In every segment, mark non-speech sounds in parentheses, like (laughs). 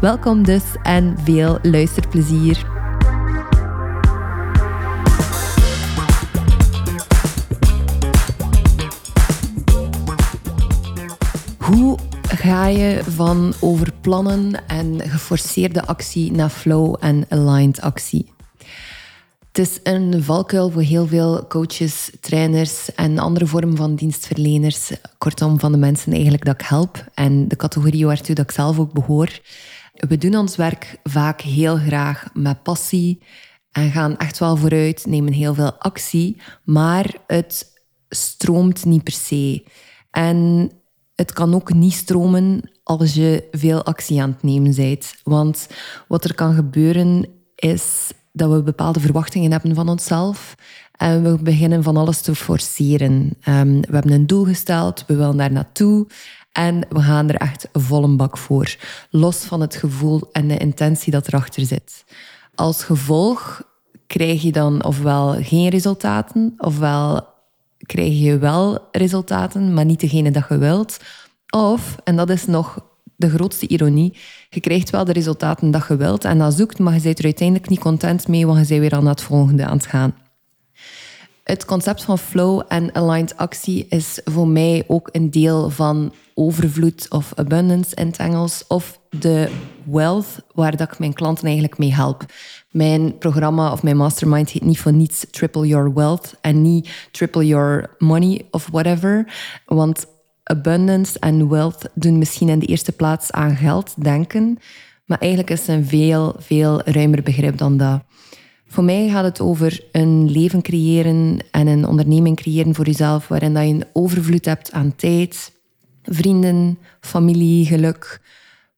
Welkom dus en veel luisterplezier. Hoe ga je van overplannen en geforceerde actie naar flow en aligned actie? Het is een valkuil voor heel veel coaches, trainers en andere vormen van dienstverleners. Kortom, van de mensen eigenlijk dat ik help en de categorie waartoe dat ik zelf ook behoor. We doen ons werk vaak heel graag met passie en gaan echt wel vooruit, nemen heel veel actie, maar het stroomt niet per se. En het kan ook niet stromen als je veel actie aan het nemen bent. Want wat er kan gebeuren is dat we bepaalde verwachtingen hebben van onszelf. En we beginnen van alles te forceren. Ehm, we hebben een doel gesteld, we willen daar naartoe. En we gaan er echt vol een bak voor. Los van het gevoel en de intentie dat erachter zit. Als gevolg krijg je dan ofwel geen resultaten, ofwel krijg je wel resultaten, maar niet degene dat je wilt. Of, en dat is nog de grootste ironie, je krijgt wel de resultaten dat je wilt en dat zoekt, maar je bent er uiteindelijk niet content mee, want je bent weer aan het volgende aan het gaan. Het concept van flow en aligned actie is voor mij ook een deel van overvloed of abundance in het Engels, of de wealth waar dat ik mijn klanten eigenlijk mee help. Mijn programma of mijn mastermind heet niet voor niets Triple Your Wealth en niet Triple Your Money of whatever. Want abundance en wealth doen misschien in de eerste plaats aan geld denken, maar eigenlijk is het een veel, veel ruimer begrip dan dat. Voor mij gaat het over een leven creëren en een onderneming creëren voor jezelf, waarin dat je een overvloed hebt aan tijd, vrienden, familie, geluk,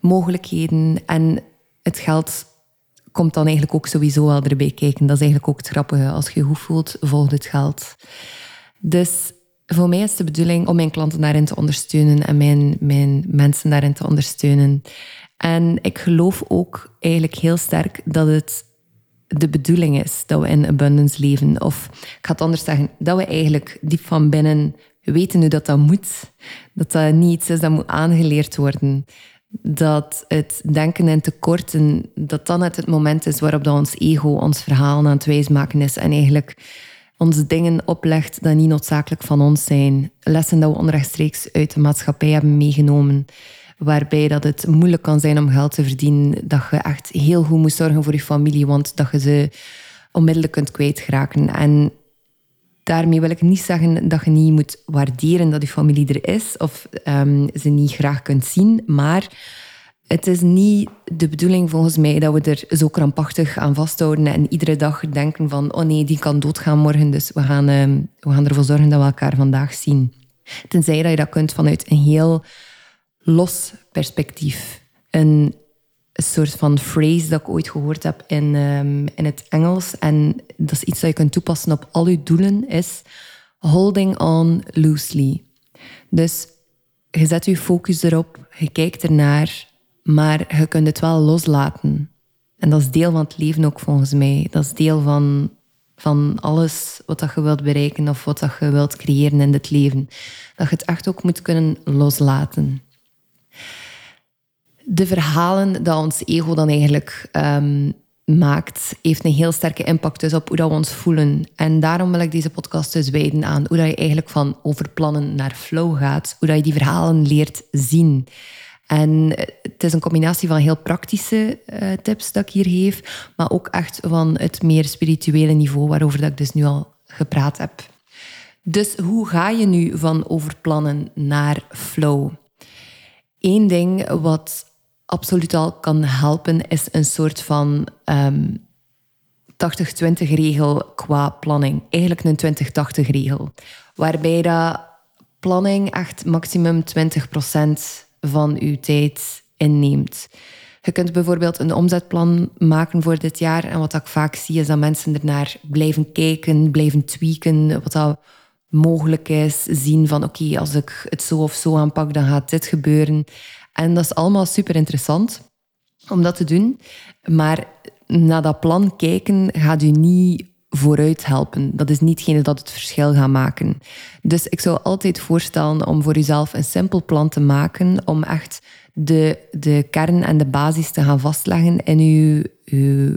mogelijkheden. En het geld komt dan eigenlijk ook sowieso wel erbij kijken. Dat is eigenlijk ook het grappige. Als je je goed voelt, volgt het geld. Dus voor mij is de bedoeling om mijn klanten daarin te ondersteunen en mijn, mijn mensen daarin te ondersteunen. En ik geloof ook eigenlijk heel sterk dat het de bedoeling is dat we in abundance leven. Of ik ga het anders zeggen, dat we eigenlijk diep van binnen weten hoe dat, dat moet. Dat dat niet iets is dat moet aangeleerd worden. Dat het denken in tekorten, dat dan het moment is waarop dat ons ego ons verhaal aan het wijsmaken is en eigenlijk ons dingen oplegt dat niet noodzakelijk van ons zijn. Lessen dat we onrechtstreeks uit de maatschappij hebben meegenomen waarbij dat het moeilijk kan zijn om geld te verdienen, dat je echt heel goed moet zorgen voor je familie, want dat je ze onmiddellijk kunt kwijtraken. En daarmee wil ik niet zeggen dat je niet moet waarderen dat je familie er is of um, ze niet graag kunt zien, maar het is niet de bedoeling volgens mij dat we er zo krampachtig aan vasthouden en iedere dag denken van oh nee, die kan doodgaan morgen, dus we gaan, um, we gaan ervoor zorgen dat we elkaar vandaag zien. Tenzij dat je dat kunt vanuit een heel los perspectief. Een soort van phrase dat ik ooit gehoord heb in, um, in het Engels. En dat is iets dat je kunt toepassen op al je doelen, is holding on loosely. Dus je zet je focus erop, je kijkt ernaar, maar je kunt het wel loslaten. En dat is deel van het leven ook volgens mij. Dat is deel van, van alles wat je wilt bereiken of wat je wilt creëren in het leven. Dat je het echt ook moet kunnen loslaten de verhalen dat ons ego dan eigenlijk um, maakt, heeft een heel sterke impact dus op hoe dat we ons voelen. En daarom wil ik deze podcast dus wijden aan hoe dat je eigenlijk van overplannen naar flow gaat. Hoe dat je die verhalen leert zien. En het is een combinatie van heel praktische uh, tips dat ik hier geef, maar ook echt van het meer spirituele niveau waarover dat ik dus nu al gepraat heb. Dus hoe ga je nu van overplannen naar flow? Eén ding wat absoluut al kan helpen, is een soort van um, ehm, 80-20 regel qua planning. Eigenlijk een 20-80 regel. Waarbij dat planning echt maximum 20% van uw tijd inneemt. Je kunt bijvoorbeeld een omzetplan maken voor dit jaar. En wat ik vaak zie is dat mensen ernaar blijven kijken, blijven tweaken. Wat dat mogelijk is. Zien van oké, als ik het zo of zo aanpak, dan gaat dit gebeuren. En dat is allemaal super interessant om dat te doen. Maar naar dat plan kijken gaat u niet vooruit helpen. Dat is niet hetgene dat het verschil gaat maken. Dus ik zou altijd voorstellen om voor uzelf een simpel plan te maken, om echt de, de kern en de basis te gaan vastleggen in uw, uw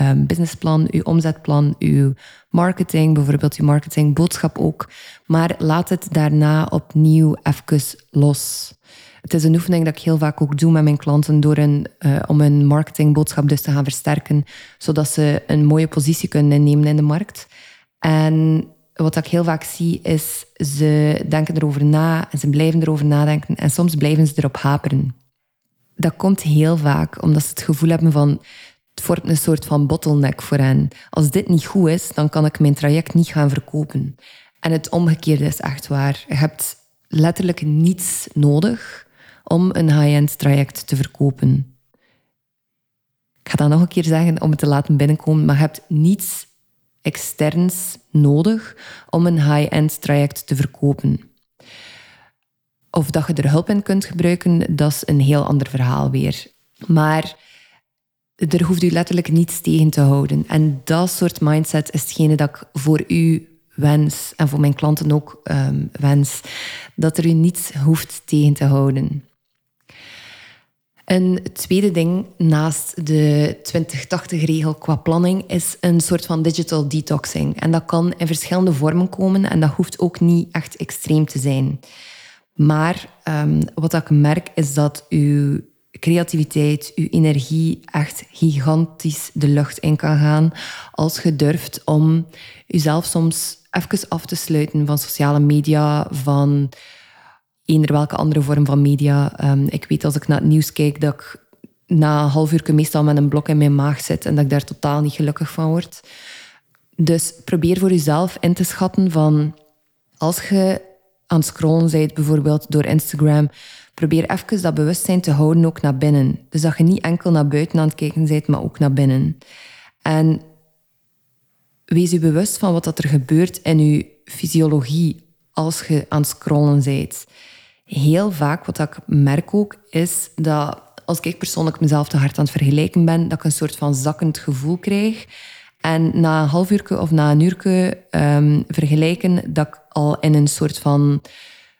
um, businessplan, uw omzetplan, uw marketing, bijvoorbeeld uw marketingboodschap ook. Maar laat het daarna opnieuw even los. Het is een oefening dat ik heel vaak ook doe met mijn klanten door een, uh, om een marketingboodschap dus te gaan versterken, zodat ze een mooie positie kunnen innemen in de markt. En wat ik heel vaak zie is, ze denken erover na en ze blijven erover nadenken en soms blijven ze erop haperen. Dat komt heel vaak omdat ze het gevoel hebben van het vormt een soort van bottleneck voor hen. Als dit niet goed is, dan kan ik mijn traject niet gaan verkopen. En het omgekeerde is echt waar. Je hebt letterlijk niets nodig om een high-end traject te verkopen. Ik ga dat nog een keer zeggen om het te laten binnenkomen, maar je hebt niets externs nodig om een high-end traject te verkopen. Of dat je er hulp in kunt gebruiken, dat is een heel ander verhaal weer. Maar er hoeft u letterlijk niets tegen te houden. En dat soort mindset is hetgene dat ik voor u wens en voor mijn klanten ook um, wens. Dat er u niets hoeft tegen te houden. Een tweede ding naast de 2080-regel qua planning is een soort van digital detoxing. En dat kan in verschillende vormen komen en dat hoeft ook niet echt extreem te zijn. Maar um, wat ik merk is dat uw creativiteit, uw energie echt gigantisch de lucht in kan gaan als je durft om jezelf soms even af te sluiten van sociale media, van eender welke andere vorm van media. Ehm, ik weet als ik naar het nieuws kijk dat ik na een half uur meestal met een blok in mijn maag zit en dat ik daar totaal niet gelukkig van word. Dus probeer voor jezelf in te schatten van als je aan het scrollen bent, bijvoorbeeld door Instagram, probeer even dat bewustzijn te houden ook naar binnen. Dus dat je niet enkel naar buiten aan het kijken bent, maar ook naar binnen. En wees je bewust van wat er gebeurt in je fysiologie als je aan het scrollen bent heel vaak, wat ik merk ook, is dat als ik persoonlijk mezelf te hard aan het vergelijken ben, dat ik een soort van zakkend gevoel krijg. En na een half uur of na een uur um, vergelijken, dat ik al in een soort van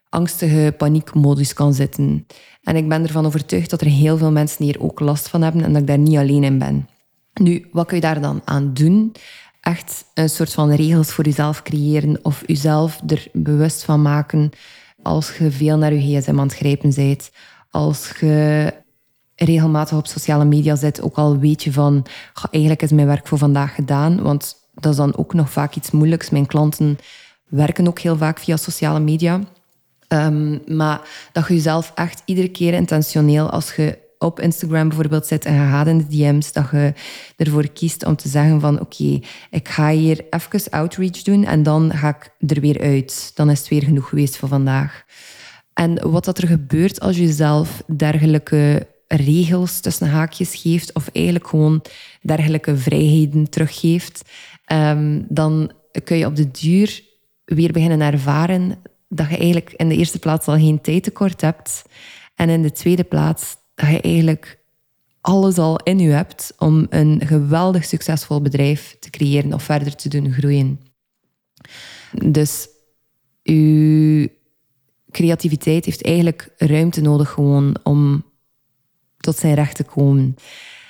angstige paniekmodus kan zitten. En ik ben ervan overtuigd dat er heel veel mensen hier ook last van hebben en dat ik daar niet alleen in ben. Nu, wat kun je daar dan aan doen? Echt een soort van regels voor jezelf creëren of jezelf er bewust van maken als je veel naar je gsm aan het grijpen bent, als je regelmatig op sociale media zit, ook al weet je van, eigenlijk is mijn werk voor vandaag gedaan, want dat is dan ook nog vaak iets moeilijks. Mijn klanten werken ook heel vaak via sociale media. Um, maar dat je jezelf echt iedere keer intentioneel, als je op Instagram bijvoorbeeld zit en je gaat in de DM's, dat je ervoor kiest om te zeggen van oké, ik ga hier even outreach doen en dan ga ik er weer uit. Dan is het weer genoeg geweest voor vandaag. En wat dat er gebeurt als je zelf dergelijke regels tussen haakjes geeft of eigenlijk gewoon dergelijke vrijheden teruggeeft, um, dan kun je op de duur weer beginnen ervaren dat je eigenlijk in de eerste plaats al geen tijd tekort hebt en in de tweede plaats dat je eigenlijk alles al in je hebt om een geweldig succesvol bedrijf te creëren of verder te doen groeien. Dus je creativiteit heeft eigenlijk ruimte nodig gewoon om tot zijn recht te komen.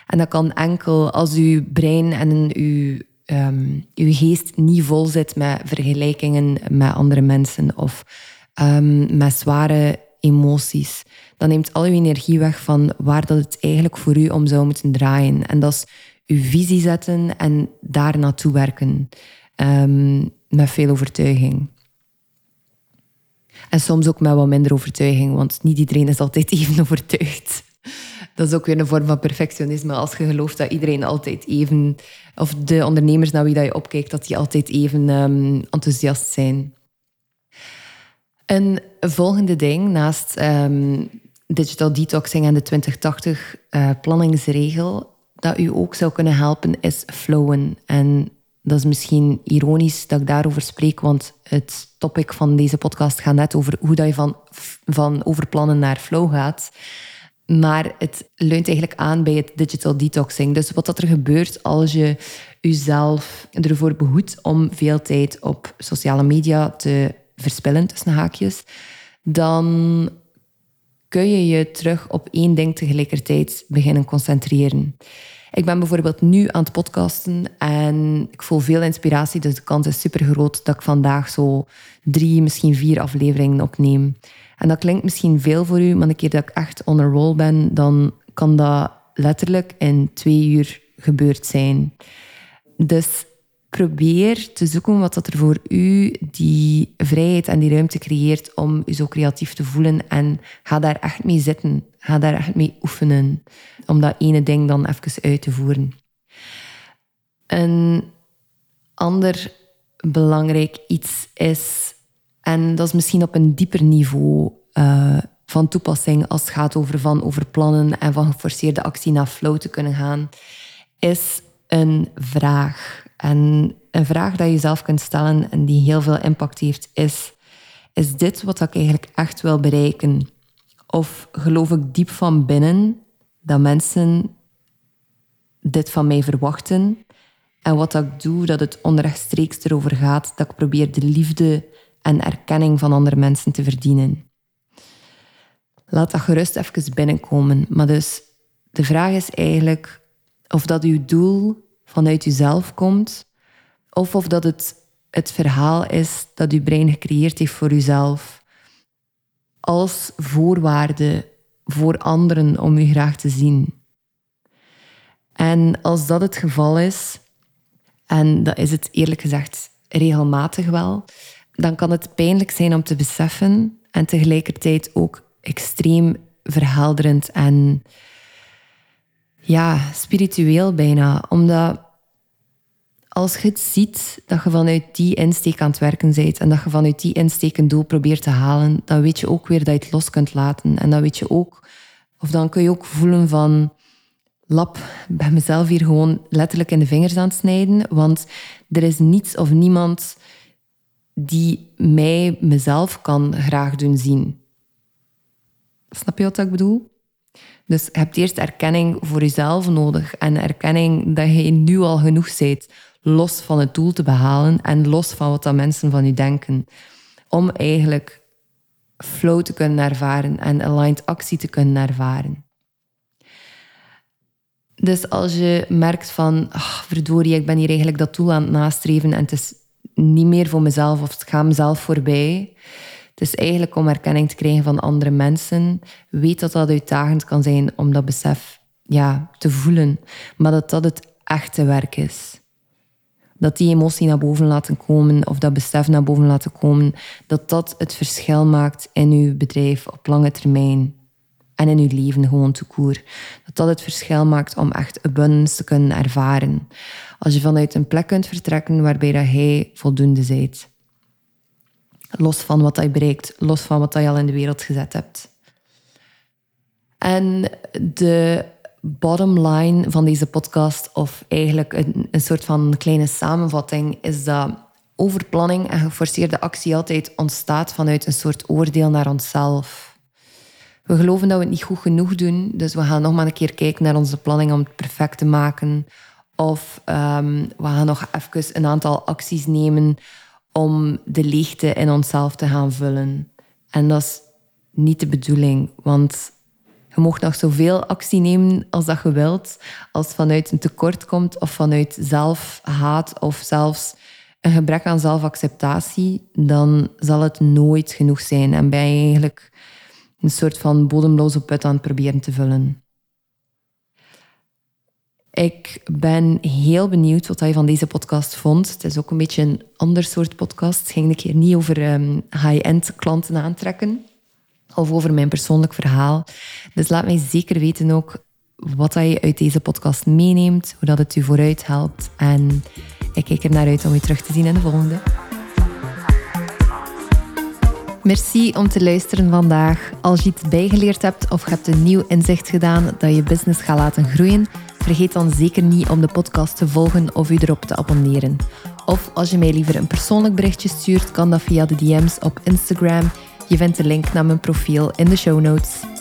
En dat kan enkel als uw brein en uw, um, uw geest niet vol zit met vergelijkingen met andere mensen of um, met zware emoties dan neemt al uw energie weg van waar dat het eigenlijk voor u om zou moeten draaien. En dat is uw visie zetten en daar naartoe werken. Ehm, met veel overtuiging. En soms ook met wat minder overtuiging, want niet iedereen is altijd (laughs) even overtuigd. Dat is ook weer een vorm van perfectionisme. Als je gelooft dat iedereen altijd even, of de ondernemers naar wie dat je opkijkt, dat die altijd even um, enthousiast zijn. Een volgende ding naast um, digital detoxing en de 2080 uh, planningsregel dat u ook zou kunnen helpen, is flowen. En dat is misschien ironisch dat ik daarover spreek, want het topic van deze podcast gaat net over hoe dat je van, van overplannen naar flow gaat. Maar het leunt eigenlijk aan bij het digital detoxing. Dus wat dat er gebeurt als je jezelf ervoor behoedt om veel tijd op sociale media te verspillen, tussen haakjes, dan kun je je terug op één ding tegelijkertijd beginnen concentreren. Ik ben bijvoorbeeld nu aan het podcasten en ik voel veel inspiratie, dus de kans is super groot dat ik vandaag zo drie, misschien vier afleveringen opneem. En dat klinkt misschien veel voor u, maar een keer dat ik echt on a roll ben, dan kan dat letterlijk in twee uur gebeurd zijn. Dus probeer te zoeken wat dat er voor u die vrijheid en die ruimte creëert om u zo creatief te voelen. En ga daar echt mee zitten. Ga daar echt mee oefenen. Om dat ene ding dan even uit te voeren. Een ander belangrijk iets is, en dat is misschien op een dieper niveau uh, van toepassing als het gaat over van over plannen en van geforceerde actie naar flow te kunnen gaan, is een vraag. En een vraag dat je zelf kunt stellen en die heel veel impact heeft, is: Is dit wat ik eigenlijk echt wil bereiken? Of geloof ik diep van binnen dat mensen dit van mij verwachten? En wat ik doe, dat het onrechtstreeks erover gaat dat ik probeer de liefde en erkenning van andere mensen te verdienen. Laat dat gerust even binnenkomen. Maar dus de vraag is eigenlijk of dat uw doel vanuit uzelf komt, of of dat het het verhaal is dat uw brein gecreëerd heeft voor uzelf, als voorwaarde voor anderen om u graag te zien. En als dat het geval is, en dat is het eerlijk gezegd regelmatig wel, dan kan het pijnlijk zijn om te beseffen en tegelijkertijd ook extreem verhelderend en ja, spiritueel bijna. Omdat als je het ziet dat je vanuit die insteek aan het werken bent en dat je vanuit die insteek een doel probeert te halen, dan weet je ook weer dat je het los kunt laten. En dan weet je ook, of dan kun je ook voelen van, lap, ben mezelf hier gewoon letterlijk in de vingers aan het snijden, want er is niets of niemand die mij, mezelf, kan graag doen zien. Snap je wat ik bedoel? Dus je hebt eerst erkenning voor jezelf nodig en erkenning dat je nu al genoeg bent, los van het doel te behalen en los van wat dat mensen van je denken. Om eigenlijk flow te kunnen ervaren en aligned actie te kunnen ervaren. Dus als je merkt van, ach, verdorie, ik ben hier eigenlijk dat doel aan het nastreven en het is niet meer voor mezelf of het gaat mezelf voorbij, het is eigenlijk om erkenning te krijgen van andere mensen. Weet dat dat uitdagend kan zijn om dat besef ja, te voelen, maar dat dat het echte werk is. Dat die emotie naar boven laten komen of dat besef naar boven laten komen, dat dat het verschil maakt in uw bedrijf op lange termijn en in uw leven gewoon te koer. Dat dat het verschil maakt om echt abundance te kunnen ervaren. Als je vanuit een plek kunt vertrekken waarbij dat hij voldoende bent. Los van wat je bereikt, los van wat je al in de wereld gezet hebt. En de bottom line van deze podcast, of eigenlijk een, een soort van kleine samenvatting, is dat overplanning en geforceerde actie altijd ontstaat vanuit een soort oordeel naar onszelf. We geloven dat we het niet goed genoeg doen, dus we gaan nog maar een keer kijken naar onze planning om het perfect te maken. Of um, we gaan nog even een aantal acties nemen om de leegte in onszelf te gaan vullen. En dat is niet de bedoeling, want je mag nog zoveel actie nemen als dat je wilt. Als het vanuit een tekort komt of vanuit zelfhaat of zelfs een gebrek aan zelfacceptatie, dan zal het nooit genoeg zijn en ben je eigenlijk een soort van bodemloze put aan het proberen te vullen. Ik ben heel benieuwd wat je van deze podcast vond. Het is ook een beetje een ander soort podcast. Het ging een keer niet over um, high-end klanten aantrekken of over mijn persoonlijk verhaal. Dus laat mij zeker weten ook wat je uit deze podcast meeneemt, hoe dat het u vooruit helpt. En ik kijk er naar uit om je terug te zien in de volgende. Merci om te luisteren vandaag. Als je iets bijgeleerd hebt of hebt een nieuw inzicht gedaan dat je business gaat laten groeien, vergeet dan zeker niet om de podcast te volgen of u erop te abonneren. Of als je mij liever een persoonlijk berichtje stuurt, kan dat via de DM's op Instagram. Je vindt de link naar mijn profiel in de show notes.